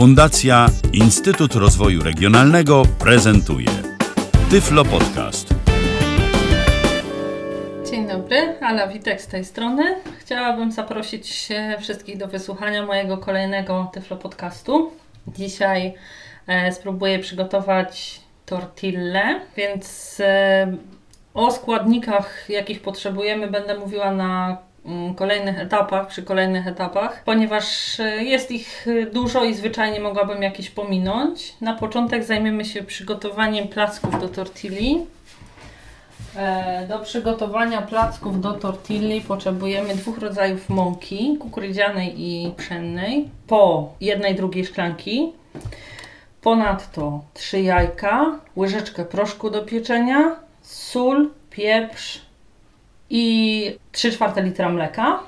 Fundacja Instytut Rozwoju Regionalnego prezentuje Tyflo Podcast. Dzień dobry, Ala Witek z tej strony. Chciałabym zaprosić wszystkich do wysłuchania mojego kolejnego Tyflo Podcastu. Dzisiaj e, spróbuję przygotować tortille, więc e, o składnikach, jakich potrzebujemy, będę mówiła na kolejnych etapach, przy kolejnych etapach, ponieważ e, jest ich dużo i zwyczajnie mogłabym jakieś pominąć. Na początek zajmiemy się przygotowaniem placków do tortilli. E, Do przygotowania placków do tortilli potrzebujemy dwóch rodzajów mąki, kukurydzianej i pszennej, po jednej drugiej szklanki, ponadto trzy jajka, łyżeczkę proszku do pieczenia, sól, pieprz i 3 czwarte litra mleka.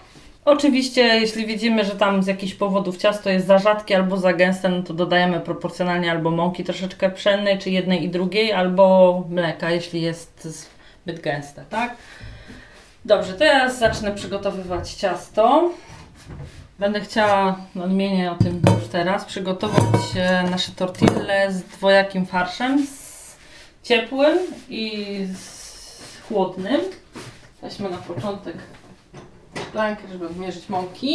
Oczywiście, jeśli widzimy, że tam z jakichś powodów ciasto jest za rzadkie albo za gęste, no to dodajemy proporcjonalnie albo mąki troszeczkę pszennej, czy jednej i drugiej, albo mleka, jeśli jest zbyt gęste, tak? Dobrze, teraz zacznę przygotowywać ciasto. Będę chciała, nadmienię o tym już teraz, przygotować nasze tortille z dwojakim farszem, z ciepłym i z chłodnym. Weźmy na początek szklankę, żeby mierzyć mąki.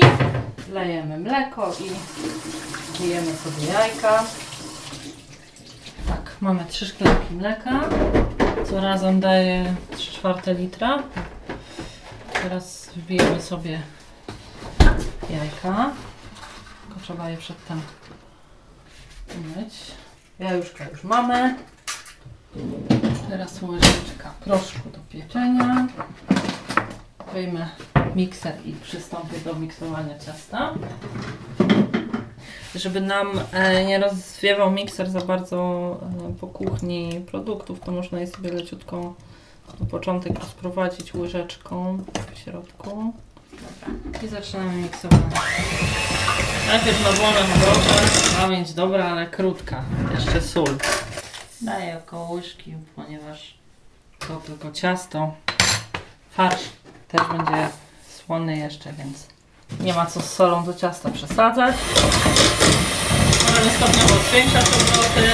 Lejemy mleko i lijemy sobie jajka. Tak, mamy trzy szklanki mleka. Co razem daje 3 czwarte litra. Teraz wbijemy sobie jajka. Tylko trzeba je przedtem umyć. Jajuszka już mamy. Teraz łyżeczka proszku do pieczenia. Wyjmę mikser i przystąpię do miksowania ciasta. Żeby nam e, nie rozwiewał mikser za bardzo e, po kuchni produktów, to można je sobie leciutko na początek rozprowadzić łyżeczką w środku. Dobra. I zaczynamy miksowanie. Najpierw na wolę mrożę, pamięć dobra, ale krótka. Jeszcze sól. Daję około łyżki, ponieważ to tylko ciasto. Farsz też będzie słony jeszcze, więc nie ma co z solą do ciasta przesadzać. Możemy stopniowo zwiększać obroty.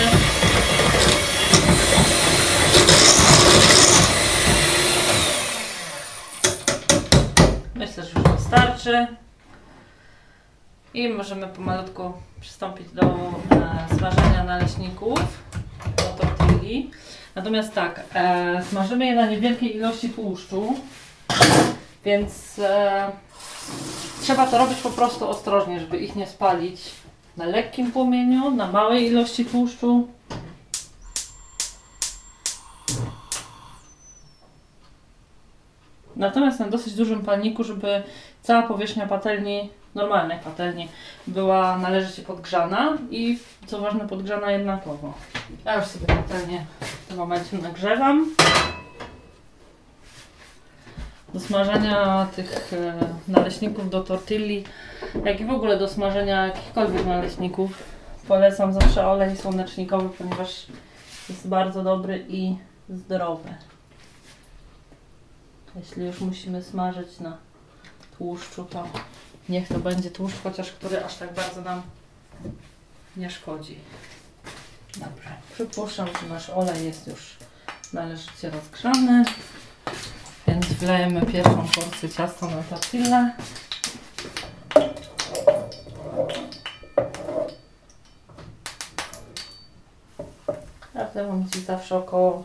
Myślę, że już wystarczy. I możemy pomalutku przystąpić do e, smażenia naleśników do tortilli. Natomiast tak, e, smażymy je na niewielkiej ilości tłuszczu, więc e, trzeba to robić po prostu ostrożnie, żeby ich nie spalić na lekkim płomieniu, na małej ilości tłuszczu. Natomiast na dosyć dużym palniku, żeby cała powierzchnia patelni, normalnej patelni, była należycie podgrzana i co ważne podgrzana jednakowo. Ja już sobie patelnię w tym momencie nagrzewam. Do smażenia tych e, naleśników do tortilli, jak i w ogóle do smażenia jakichkolwiek naleśników, polecam zawsze olej słonecznikowy, ponieważ jest bardzo dobry i zdrowy. Jeśli już musimy smażyć na tłuszczu, to niech to będzie tłuszcz, chociaż który aż tak bardzo nam nie szkodzi. Dobrze. Przypuszczam, że nasz olej jest już należycie rozgrzany. Więc wlejemy pierwszą porcję ciasta na tortillę. Ja mam Ci zawsze około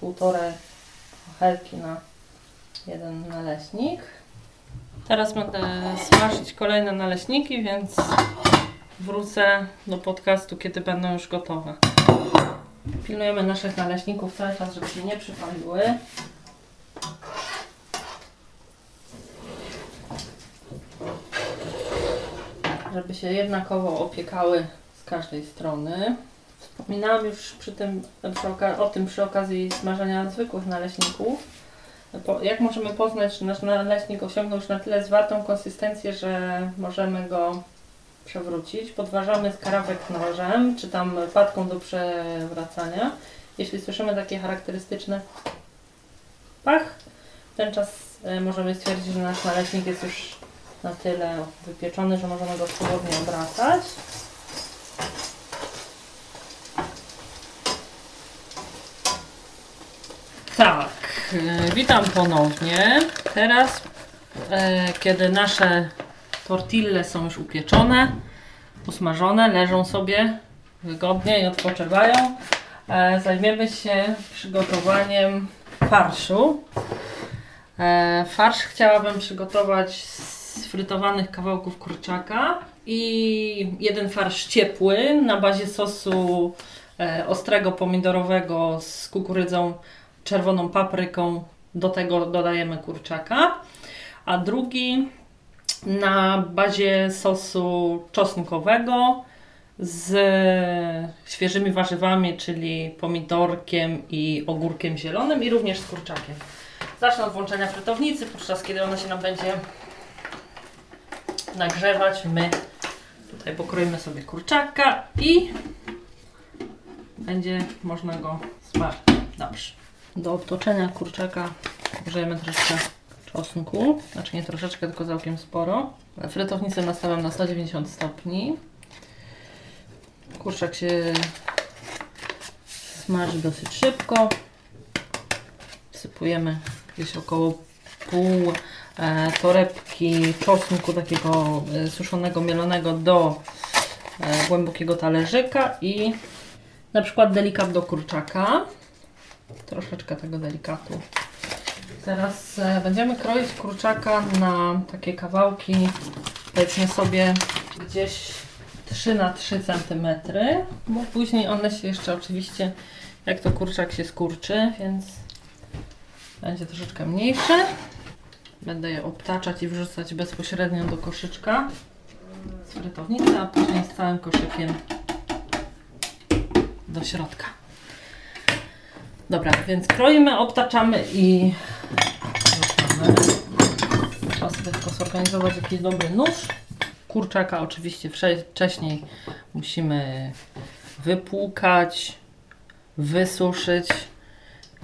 półtorej helki na jeden naleśnik. Teraz będę smażyć kolejne naleśniki, więc wrócę do podcastu, kiedy będą już gotowe. Pilnujemy naszych naleśników cały czas, żeby się nie przypaliły. Żeby się jednakowo opiekały z każdej strony. Wspominałam już przy tym, przy o tym przy okazji smażenia zwykłych naleśników. Po, jak możemy poznać, że nasz naleśnik osiągnął już na tyle zwartą konsystencję, że możemy go przewrócić? Podważamy skrawek nożem, czy tam patką do przewracania. Jeśli słyszymy takie charakterystyczne pach, ten czas e, możemy stwierdzić, że nasz naleśnik jest już na tyle wypieczony, że możemy go swobodnie obracać. Tak, e, witam ponownie. Teraz, e, kiedy nasze tortille są już upieczone, usmażone, leżą sobie wygodnie i odpoczywają, e, zajmiemy się przygotowaniem farszu. Farsz chciałabym przygotować z frytowanych kawałków kurczaka i jeden farsz ciepły na bazie sosu e, ostrego pomidorowego z kukurydzą, czerwoną papryką. Do tego dodajemy kurczaka. A drugi na bazie sosu czosnkowego z świeżymi warzywami, czyli pomidorkiem i ogórkiem zielonym i również z kurczakiem. Zacznę od włączenia frytownicy, podczas kiedy ona się nam będzie nagrzewać. My tutaj pokroimy sobie kurczaka i będzie można go smażyć. Dobrze. Do obtoczenia kurczaka użyjemy troszkę czosnku, znaczy nie troszeczkę, tylko całkiem sporo. Frytownicę nastawiam na 190 stopni. Kurczak się smaży dosyć szybko. Wsypujemy gdzieś około pół torebki czosnku takiego e, suszonego, mielonego do e, głębokiego talerzyka i na przykład delikat do kurczaka. Troszeczkę tego delikatu. Teraz e, będziemy kroić kurczaka na takie kawałki, powiedzmy sobie gdzieś 3 na 3 cm, bo później one się jeszcze oczywiście, jak to kurczak się skurczy, więc będzie troszeczkę mniejsze. Będę je obtaczać i wrzucać bezpośrednio do koszyczka z frytownicy, a później z całym koszykiem do środka. Dobra, więc kroimy, obtaczamy i wrzucamy. Trzeba sobie tylko zorganizować jakiś dobry nóż. Kurczaka oczywiście wcze- wcześniej musimy wypłukać, wysuszyć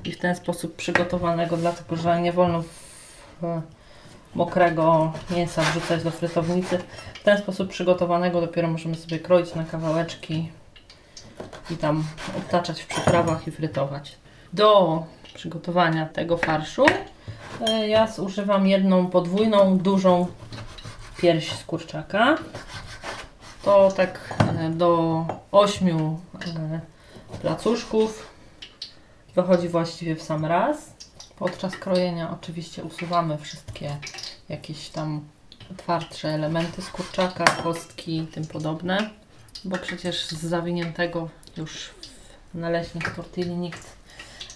i w ten sposób przygotowanego, dlatego że nie wolno mokrego mięsa wrzucać do frytownicy. W ten sposób przygotowanego dopiero możemy sobie kroić na kawałeczki i tam obtaczać w przyprawach i frytować. Do przygotowania tego farszu e, ja zużywam jedną podwójną, dużą pierś z kurczaka. To tak e, do 8 e, placuszków wychodzi właściwie w sam raz. Podczas krojenia oczywiście usuwamy wszystkie jakieś tam twardsze elementy z kurczaka, kostki i tym podobne, bo przecież z zawiniętego już naleśnik tortilli nikt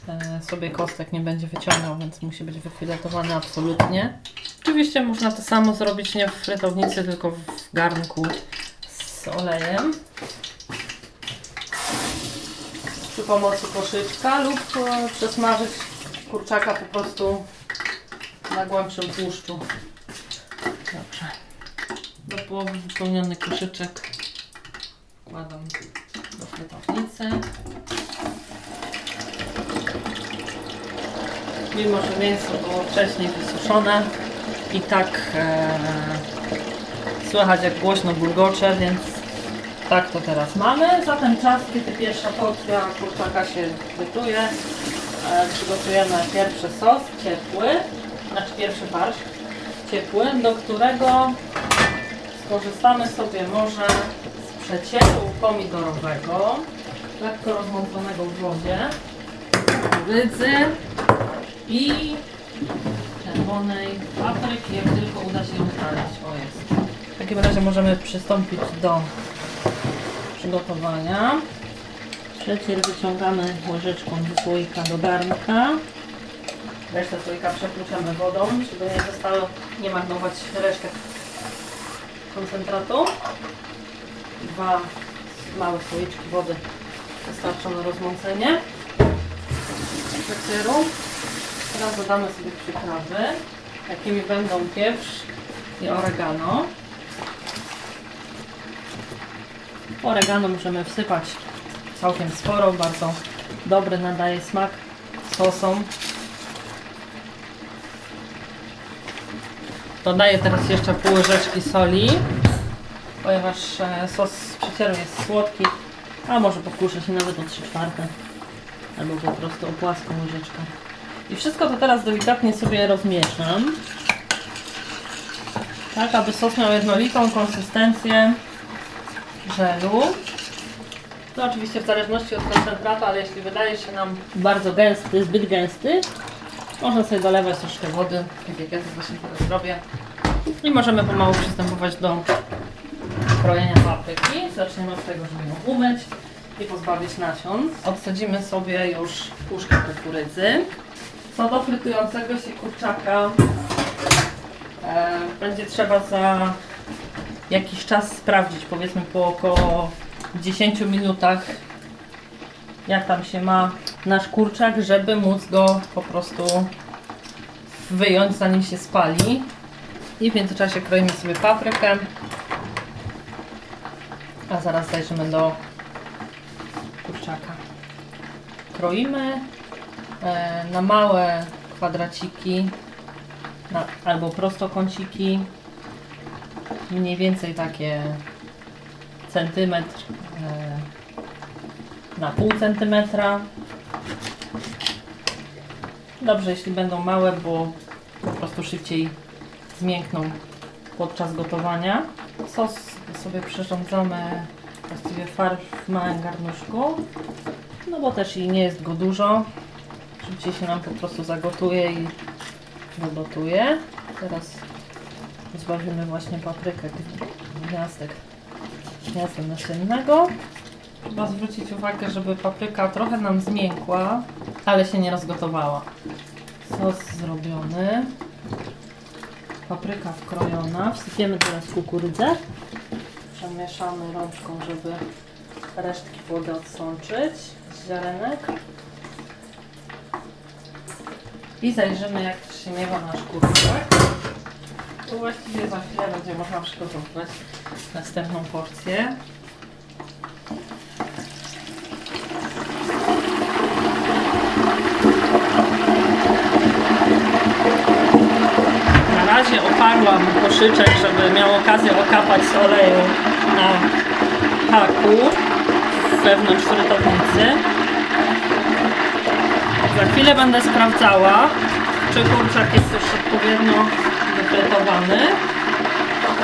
e, sobie kostek nie będzie wyciągał, więc musi być wyfiletowany absolutnie. Oczywiście można to samo zrobić nie w frytownicy, tylko w garnku z olejem przy pomocy koszyczka lub e, przesmażyć kurczaka po prostu na głębszym tłuszczu. Dobrze. Do połowy wypełniony koszyczek wkładam do frytownicy. Mimo, że mięso było wcześniej wysuszone i tak e, słychać jak głośno bulgocze, więc tak to teraz mamy. Za ten czas, kiedy pierwsza porcja kurczaka się gotuje, przygotujemy pierwszy sos ciepły, znaczy pierwszy farsz ciepły, do którego skorzystamy sobie może z przecieru pomidorowego, lekko rozmąconego w wodzie, rydzy i czerwonej papryki, jak tylko uda się ją znaleźć. O jest. W takim razie możemy przystąpić do przygotowania. Przecier wyciągamy łyżeczką ze słoika do garnka. Resztę słoika przepłuczamy wodą, żeby nie zostało, nie marnować resztek koncentratu. Dwa małe słoiczki wody wystarczą na rozmącenie przecieru. Teraz dodamy sobie przyprawy, jakimi będą pieprz i oregano. Oregano możemy wsypać całkiem sporo, bardzo dobry, nadaje smak sosom. Dodaję teraz jeszcze pół łyżeczki soli, ponieważ e, sos z przecieru jest słodki, a może pokuszę się nawet o 3 czwarte, albo po prostu o płaską łyżeczkę. I wszystko to teraz delikatnie sobie rozmieszam. Tak, aby sos miał jednolitą konsystencję żelu. To oczywiście w zależności od koncentratu, ale jeśli wydaje się nam bardzo gęsty, zbyt gęsty, można sobie dolewać troszkę wody, tak jak ja to właśnie teraz robię. I możemy pomału przystępować do krojenia papryki. Zaczniemy od tego, żeby ją umyć i pozbawić nasion. Odsadzimy sobie już puszkę kukurydzy. Co do frytującego się kurczaka e, będzie trzeba za jakiś czas sprawdzić, powiedzmy po około 10 minutach, jak tam się ma nasz kurczak, żeby móc go po prostu wyjąć zanim się spali. I w międzyczasie kroimy sobie paprykę. A zaraz zajrzymy do kurczaka. Kroimy e, na małe kwadraciki na, albo prostokąciki. Mniej więcej takie centymetr e, na pół centymetra. Dobrze, jeśli będą małe, bo po prostu szybciej zmiękną podczas gotowania. Sos sobie przyrządzamy właściwie farsz w małym garnuszku, no bo też i nie jest go dużo. Szybciej się nam po prostu zagotuje i wygotuje. Teraz zbawimy właśnie paprykę gniazdek gniazda nasiennego. Trzeba zwrócić uwagę, żeby papryka trochę nam zmiękła, ale się nie rozgotowała. Sos zrobiony. Papryka wkrojona. Wsypiemy teraz kukurydzę. Przemieszamy rączką, żeby resztki wody odsączyć z ziarenek. I zajrzymy, jak się miewa nasz kurczak. Tu właściwie za chwilę będzie można przygotować następną porcję. Na razie oparłam koszyczek, żeby miał okazję okapać z oleju na haku wewnątrz frytownicy. Za chwilę będę sprawdzała, czy kurczak jest już odpowiednio wyfrytowany.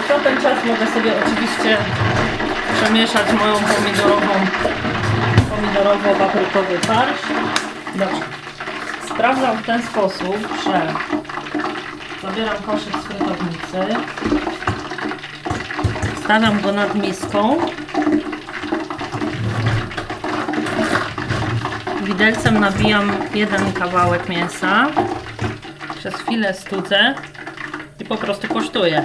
Za ten czas mogę sobie oczywiście przemieszać moją pomidorową, pomidorowo-paprykowy farsz. Dobrze. Sprawdzam w ten sposób, że zabieram koszyk z frytownicy, stawiam go nad miską, widelcem nabijam jeden kawałek mięsa, przez chwilę studzę po prostu kosztuję.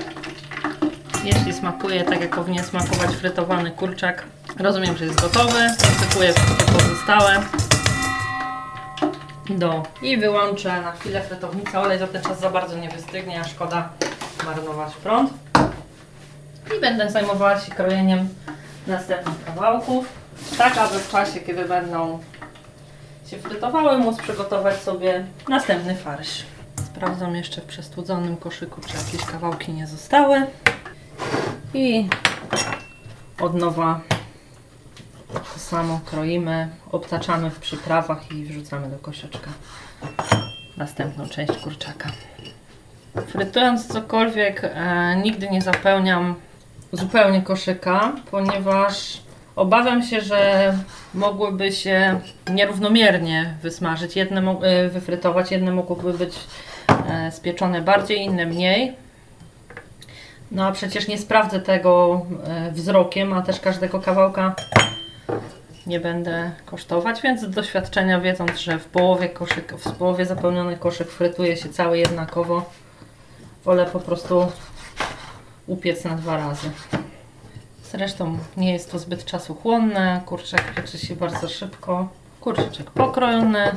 Jeśli smakuje tak, jak powinien smakować frytowany kurczak, rozumiem, że jest gotowy. Wsypuję wszystkie pozostałe do i wyłączę na chwilę frytownicę. Olej za ten czas za bardzo nie wystygnie, a szkoda marnować prąd. I będę zajmowała się krojeniem następnych kawałków, tak aby w czasie, kiedy będą się frytowały, móc przygotować sobie następny farsz. Sprawdzam jeszcze w przestudzonym koszyku, czy jakieś kawałki nie zostały. I od nowa to samo kroimy, obtaczamy w przyprawach i wrzucamy do koszyczka następną część kurczaka. Frytując cokolwiek, e, nigdy nie zapełniam zupełnie koszyka, ponieważ obawiam się, że mogłyby się nierównomiernie wysmażyć. Jedne e, wyfrytować, jedne mogłyby być spieczone bardziej, inne mniej. No a przecież nie sprawdzę tego e, wzrokiem, a też każdego kawałka nie będę kosztować, więc z doświadczenia wiedząc, że w połowie, koszyk, w połowie zapełniony koszyk frytuje się cały jednakowo, wolę po prostu upiec na dwa razy. Zresztą nie jest to zbyt czasochłonne, kurczak pieczy się bardzo szybko. Kurczyczek pokrojony,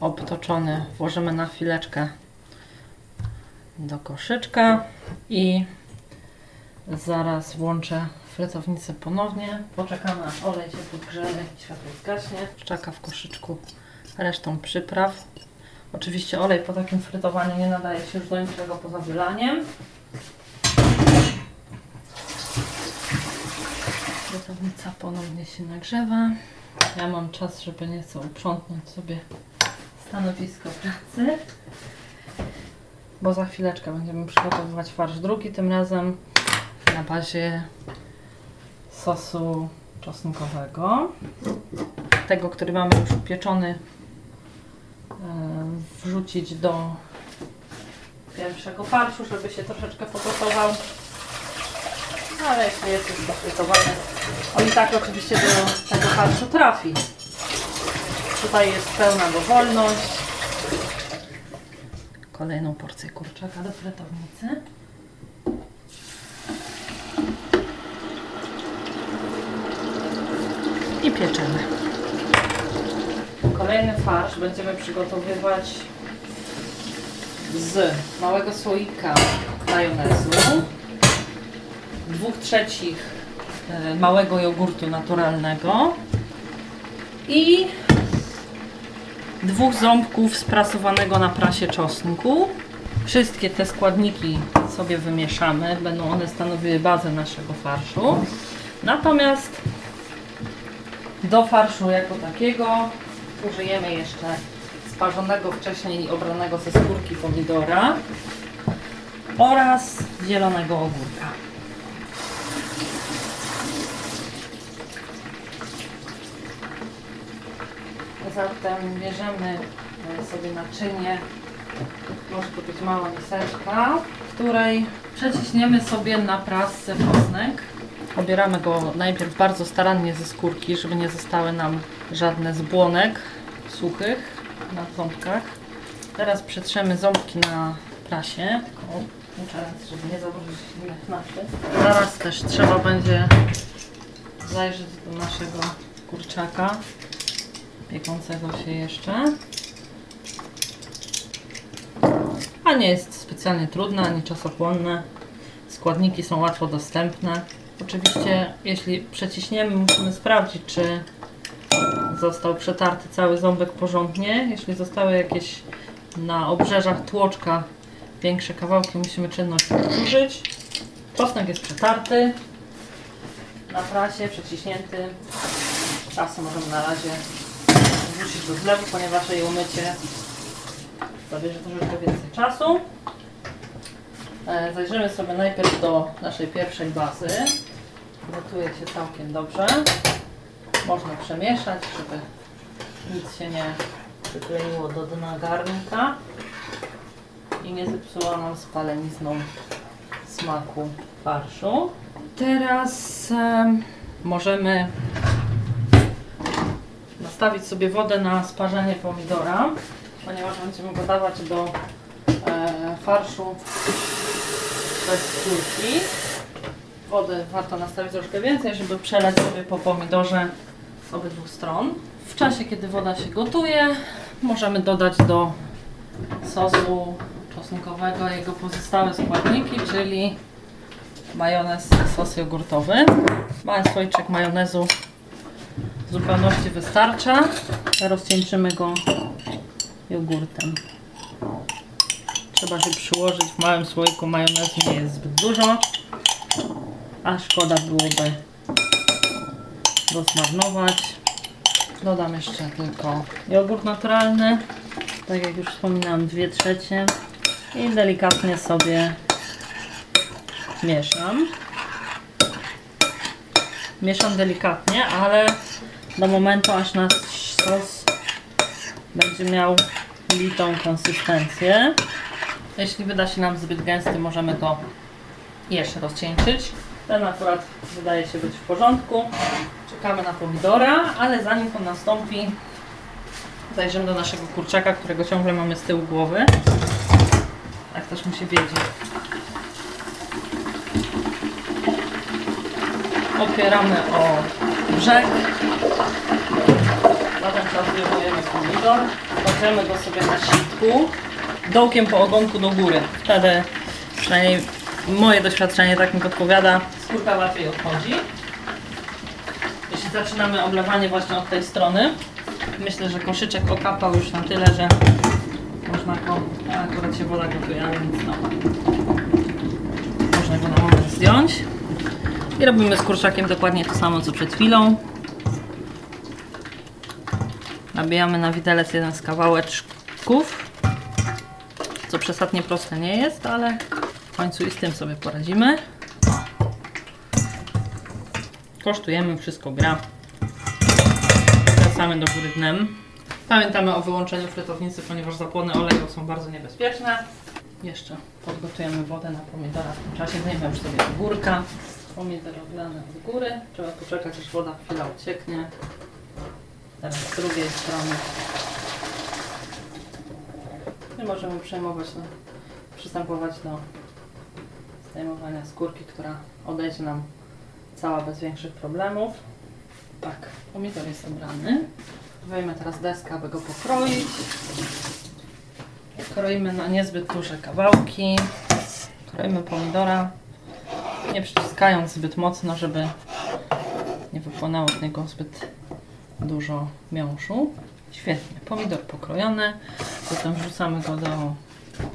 obtoczony, włożymy na chwileczkę do koszyczka i zaraz włączę frytownicę ponownie. Poczekamy aż olej się podgrzeje i światło zgaśnie. Czeka w koszyczku resztą przypraw. Oczywiście olej po takim frytowaniu nie nadaje się już do niczego poza wylaniem. Frytownica ponownie się nagrzewa. Ja mam czas, żeby nieco uprzątnąć sobie stanowisko pracy. Bo za chwileczkę będziemy przygotowywać farsz drugi, tym razem na bazie sosu czosnkowego. Tego, który mamy już upieczony, e, wrzucić do pierwszego farszu, żeby się troszeczkę pogotował. Ale jeśli jest już dogotowany, on i tak oczywiście do tego farszu trafi. Tutaj jest pełna dowolność. Kolejną porcję kurczaka do fretownicy. I pieczemy. Kolejny farsz będziemy przygotowywać z małego słoika majonezu, dwóch trzecich e, małego jogurtu naturalnego i dwóch ząbków sprasowanego na prasie czosnku. Wszystkie te składniki sobie wymieszamy, będą one stanowiły bazę naszego farszu. Natomiast do farszu jako takiego użyjemy jeszcze sparzonego wcześniej i obranego ze skórki pomidora oraz zielonego ogórka. Zatem bierzemy e, sobie naczynie, może to być mała miseczka, w której przeciśniemy sobie na prasce czosnek. Obieramy go najpierw bardzo starannie ze skórki, żeby nie zostały nam żadne z błonek suchych na ząbkach. Teraz przetrzemy ząbki na prasie, uczając, żeby nie założyć innych naczy. Zaraz też trzeba będzie zajrzeć do naszego kurczaka piekącego się jeszcze. A nie jest specjalnie trudne ani czasochłonne. Składniki są łatwo dostępne. Oczywiście, jeśli przeciśniemy, musimy sprawdzić, czy został przetarty cały ząbek porządnie. Jeśli zostały jakieś na obrzeżach tłoczka większe kawałki, musimy czynność powtórzyć. Czosnek jest przetarty na prasie, przeciśnięty. Czasy możemy na razie wrzucić do zlewu, ponieważ jej umycie zabierze troszeczkę więcej czasu. E, Zajrzymy sobie najpierw do naszej pierwszej bazy. Gotuje się całkiem dobrze. Można przemieszać, żeby nic się nie przykleiło do dna garnka i nie zepsuło nam spalenizną smaku farszu. Teraz em, możemy nastawić sobie wodę na sparzenie pomidora, ponieważ będziemy go dawać do e, farszu bez skórki. Wody warto nastawić troszkę więcej, żeby przelać sobie po pomidorze z obydwu stron. W czasie, kiedy woda się gotuje, możemy dodać do sosu czosnkowego jego pozostałe składniki, czyli majonez sos jogurtowy. Mały słoiczek majonezu zupełności wystarcza. Rozcieńczymy go jogurtem. Trzeba się przyłożyć. W małym słoiku majonezu nie jest zbyt dużo, a szkoda byłoby go zmarnować. Dodam jeszcze tylko jogurt naturalny. Tak jak już wspominałam, 2 trzecie. I delikatnie sobie mieszam. Mieszam delikatnie, ale do momentu aż nasz sos będzie miał litą konsystencję. Jeśli wyda się nam zbyt gęsty, możemy go jeszcze rozcieńczyć. Ten akurat wydaje się być w porządku. Czekamy na pomidora, ale zanim to nastąpi, zajrzymy do naszego kurczaka, którego ciągle mamy z tyłu głowy. Tak też musi wiedzieć. Opieramy o brzeg. Czas wyjmujemy pomidor. Kładziemy go sobie na sitku. Dołkiem po ogonku do góry. Wtedy przynajmniej moje doświadczenie tak mi podpowiada. Skórka łatwiej odchodzi. Jeśli zaczynamy oblewanie właśnie od tej strony, myślę, że koszyczek okapał już na tyle, że można go, akurat się woda gotuje, nic no. Można go na moment zdjąć. Robimy z kurczakiem dokładnie to samo co przed chwilą. Nabijamy na widelec jeden z kawałeczków. Co przesadnie proste nie jest, ale w końcu i z tym sobie poradzimy. Kosztujemy, wszystko gra. Wracamy do góry dnem. Pamiętamy o wyłączeniu frytownicy, ponieważ zapłony oleju są bardzo niebezpieczne. Jeszcze podgotujemy wodę na pomidora. W tym czasie dajemy już sobie ogórka. Pomidor oblany od góry. Trzeba poczekać, aż woda chwila ucieknie. Teraz z drugiej strony. Nie możemy przejmować, no, przystępować do zdejmowania skórki, która odejdzie nam cała bez większych problemów. Tak, pomidor jest obrany. Wejmę teraz deskę, aby go pokroić. Kroimy na niezbyt duże kawałki. Kroimy pomidora, nie przyciskając zbyt mocno, żeby nie wypłynęło z niego zbyt dużo miąższu. Świetnie, pomidor pokrojony. Potem wrzucamy go do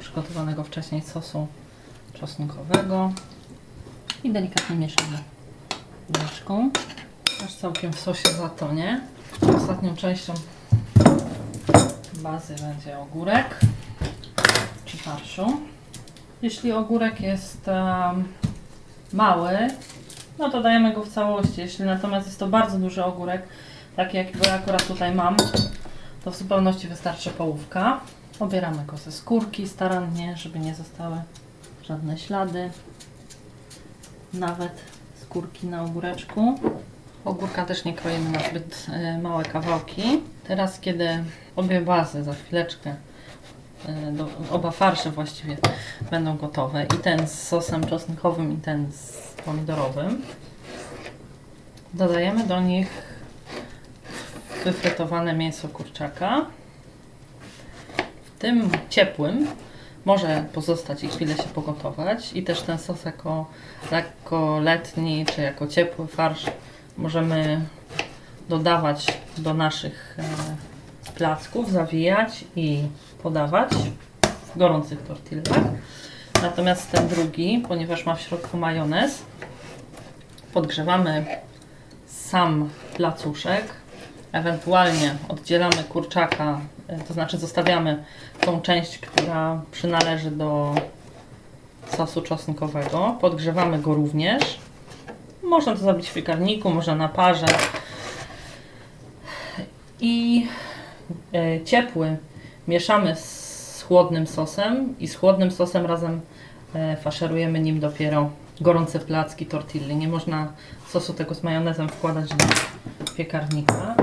przygotowanego wcześniej sosu czosnkowego i delikatnie mieszamy łyżką, aż całkiem w sosie zatonie. Ostatnią częścią bazy będzie ogórek czy farszu. Jeśli ogórek jest mały, no to dajemy go w całości. Jeśli natomiast jest to bardzo duży ogórek, taki jakiego ja akurat tutaj mam, to w zupełności wystarczy połówka. Obieramy go ze skórki starannie, żeby nie zostały żadne ślady. Nawet skórki na ogóreczku. Ogórka też nie kroimy na zbyt e, małe kawałki. Teraz, kiedy obie bazy za chwileczkę, do, oba farsze właściwie będą gotowe, i ten z sosem czosnkowym, i ten z pomidorowym, dodajemy do nich wyfrytowane mięso kurczaka. W tym ciepłym może pozostać i chwilę się pogotować. I też ten sos jako lekko letni, czy jako ciepły farsz możemy dodawać do naszych e, placków, zawijać i podawać w gorących tortillach. Natomiast ten drugi, ponieważ ma w środku majonez, podgrzewamy sam placuszek, ewentualnie oddzielamy kurczaka, e, to znaczy zostawiamy tą część, która przynależy do sosu czosnkowego, podgrzewamy go również. Można to zrobić w piekarniku, można na parze. I e, ciepły mieszamy z chłodnym sosem i z chłodnym sosem razem e, faszerujemy nim dopiero gorące placki tortilli. Nie można sosu tego z majonezem wkładać do piekarnika.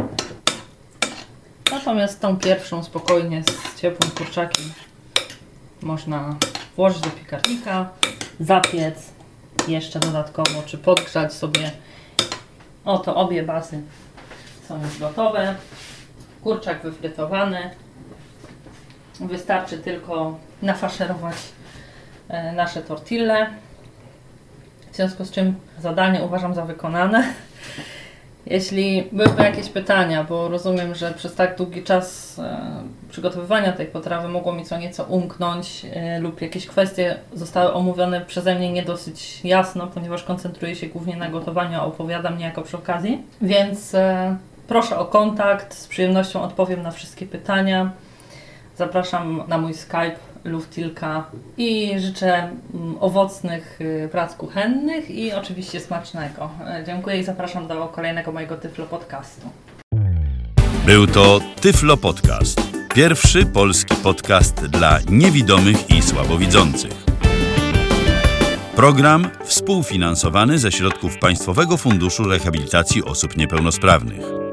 Natomiast tą pierwszą spokojnie z ciepłym kurczakiem można włożyć do piekarnika, zapiec jeszcze dodatkowo, czy podgrzać sobie. Oto obie bazy są już gotowe. Kurczak wyfrytowany. Wystarczy tylko nafaszerować e, nasze tortille. W związku z czym zadanie uważam za wykonane. Jeśli byłyby jakieś pytania, bo rozumiem, że przez tak długi czas e, przygotowywania tej potrawy mogło mi co nieco umknąć e, lub jakieś kwestie zostały omówione przeze mnie nie dosyć jasno, ponieważ koncentruję się głównie na gotowaniu, a opowiadam niejako przy okazji. Więc proszę o kontakt, z przyjemnością odpowiem na wszystkie pytania. Zapraszam na mój Skype Luftilka i życzę mm, owocnych y, prac kuchennych i oczywiście smacznego. E, Dziękuję i zapraszam do kolejnego mojego Tyflo podcastu. Był to Tyflo Podcast. Pierwszy polski podcast dla niewidomych i słabowidzących. Program współfinansowany ze środków Państwowego Funduszu Rehabilitacji Osób Niepełnosprawnych.